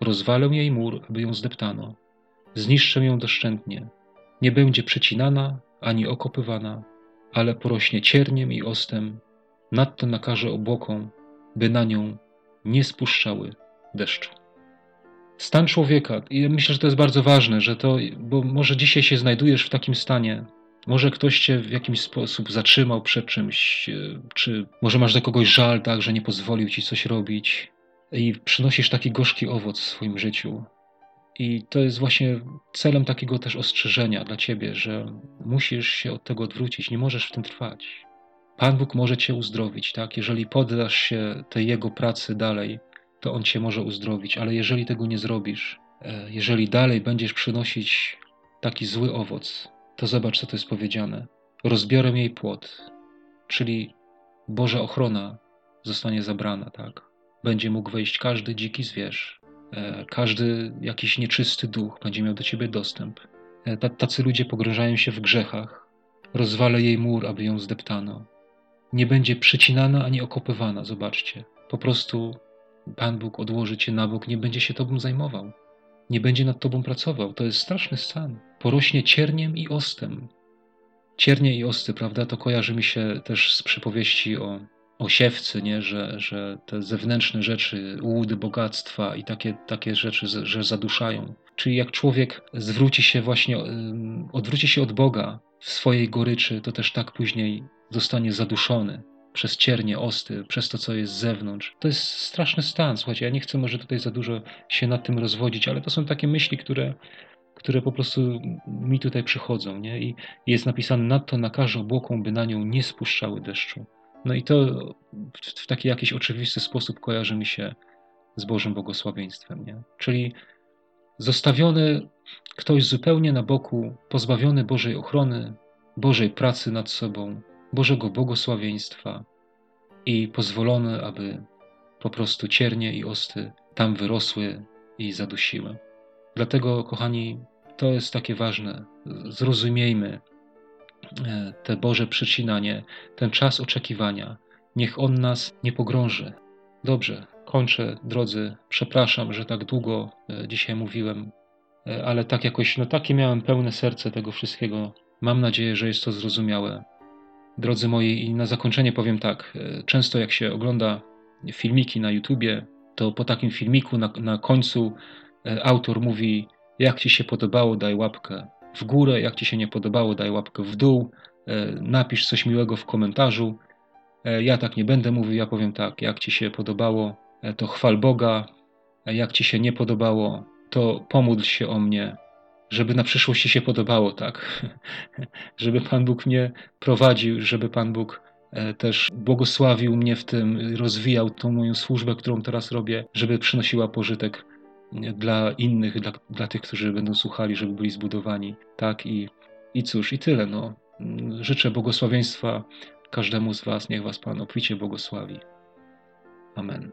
rozwalę jej mur, aby ją zdeptano, zniszczę ją doszczętnie. Nie będzie przecinana ani okopywana, ale porośnie cierniem i ostem, nadto nakaże obłokom, by na nią nie spuszczały deszczu. Stan człowieka, i myślę, że to jest bardzo ważne, że to, bo może dzisiaj się znajdujesz w takim stanie, może ktoś cię w jakimś sposób zatrzymał przed czymś, e, czy może masz do kogoś żal, tak, że nie pozwolił ci coś robić i przynosisz taki gorzki owoc w swoim życiu. I to jest właśnie celem takiego też ostrzeżenia dla ciebie, że musisz się od tego odwrócić, nie możesz w tym trwać. Pan Bóg może cię uzdrowić, tak? Jeżeli poddasz się tej Jego pracy dalej, to On cię może uzdrowić, ale jeżeli tego nie zrobisz, e, jeżeli dalej będziesz przynosić taki zły owoc, to zobacz, co to jest powiedziane. Rozbiorę jej płot, czyli Boża ochrona zostanie zabrana, tak? Będzie mógł wejść każdy dziki zwierz, e, każdy jakiś nieczysty duch będzie miał do ciebie dostęp. E, tacy ludzie pogrążają się w grzechach. Rozwalę jej mur, aby ją zdeptano. Nie będzie przycinana ani okopywana, zobaczcie. Po prostu Pan Bóg odłoży cię na bok, nie będzie się tobą zajmował nie będzie nad tobą pracował. To jest straszny stan. Porośnie cierniem i ostem. Ciernie i osty, prawda, to kojarzy mi się też z przypowieści o, o siewcy, nie? Że, że te zewnętrzne rzeczy, łudy bogactwa i takie, takie rzeczy, że zaduszają. Czyli jak człowiek zwróci się właśnie, odwróci się od Boga w swojej goryczy, to też tak później zostanie zaduszony przez ciernie, osty, przez to, co jest z zewnątrz. To jest straszny stan. Słuchajcie, ja nie chcę może tutaj za dużo się nad tym rozwodzić, ale to są takie myśli, które, które po prostu mi tutaj przychodzą. Nie? I jest napisane, nadto nakaże obłokom, by na nią nie spuszczały deszczu. No i to w, w taki jakiś oczywisty sposób kojarzy mi się z Bożym błogosławieństwem. Nie? Czyli zostawiony ktoś zupełnie na boku, pozbawiony Bożej ochrony, Bożej pracy nad sobą, Bożego błogosławieństwa i pozwolony, aby po prostu ciernie i osty tam wyrosły i zadusiły. Dlatego, kochani, to jest takie ważne. Zrozumiejmy e, te Boże przecinanie, ten czas oczekiwania. Niech On nas nie pogrąży. Dobrze, kończę, drodzy. Przepraszam, że tak długo e, dzisiaj mówiłem, e, ale tak jakoś, no takie miałem pełne serce tego wszystkiego. Mam nadzieję, że jest to zrozumiałe. Drodzy moi, i na zakończenie powiem tak. Często jak się ogląda filmiki na YouTubie, to po takim filmiku na, na końcu autor mówi: jak Ci się podobało, daj łapkę w górę. Jak Ci się nie podobało, daj łapkę w dół. E, napisz coś miłego w komentarzu. E, ja tak nie będę mówił, ja powiem tak. Jak Ci się podobało, e, to chwal Boga. Jak Ci się nie podobało, to pomódl się o mnie, żeby na przyszłość się podobało, tak? [laughs] żeby Pan Bóg mnie prowadził, żeby Pan Bóg też błogosławił mnie w tym, rozwijał tą moją służbę, którą teraz robię, żeby przynosiła pożytek dla innych, dla, dla tych, którzy będą słuchali, żeby byli zbudowani. Tak i, i cóż, i tyle. No. Życzę błogosławieństwa każdemu z Was. Niech Was Pan obficie błogosławi. Amen.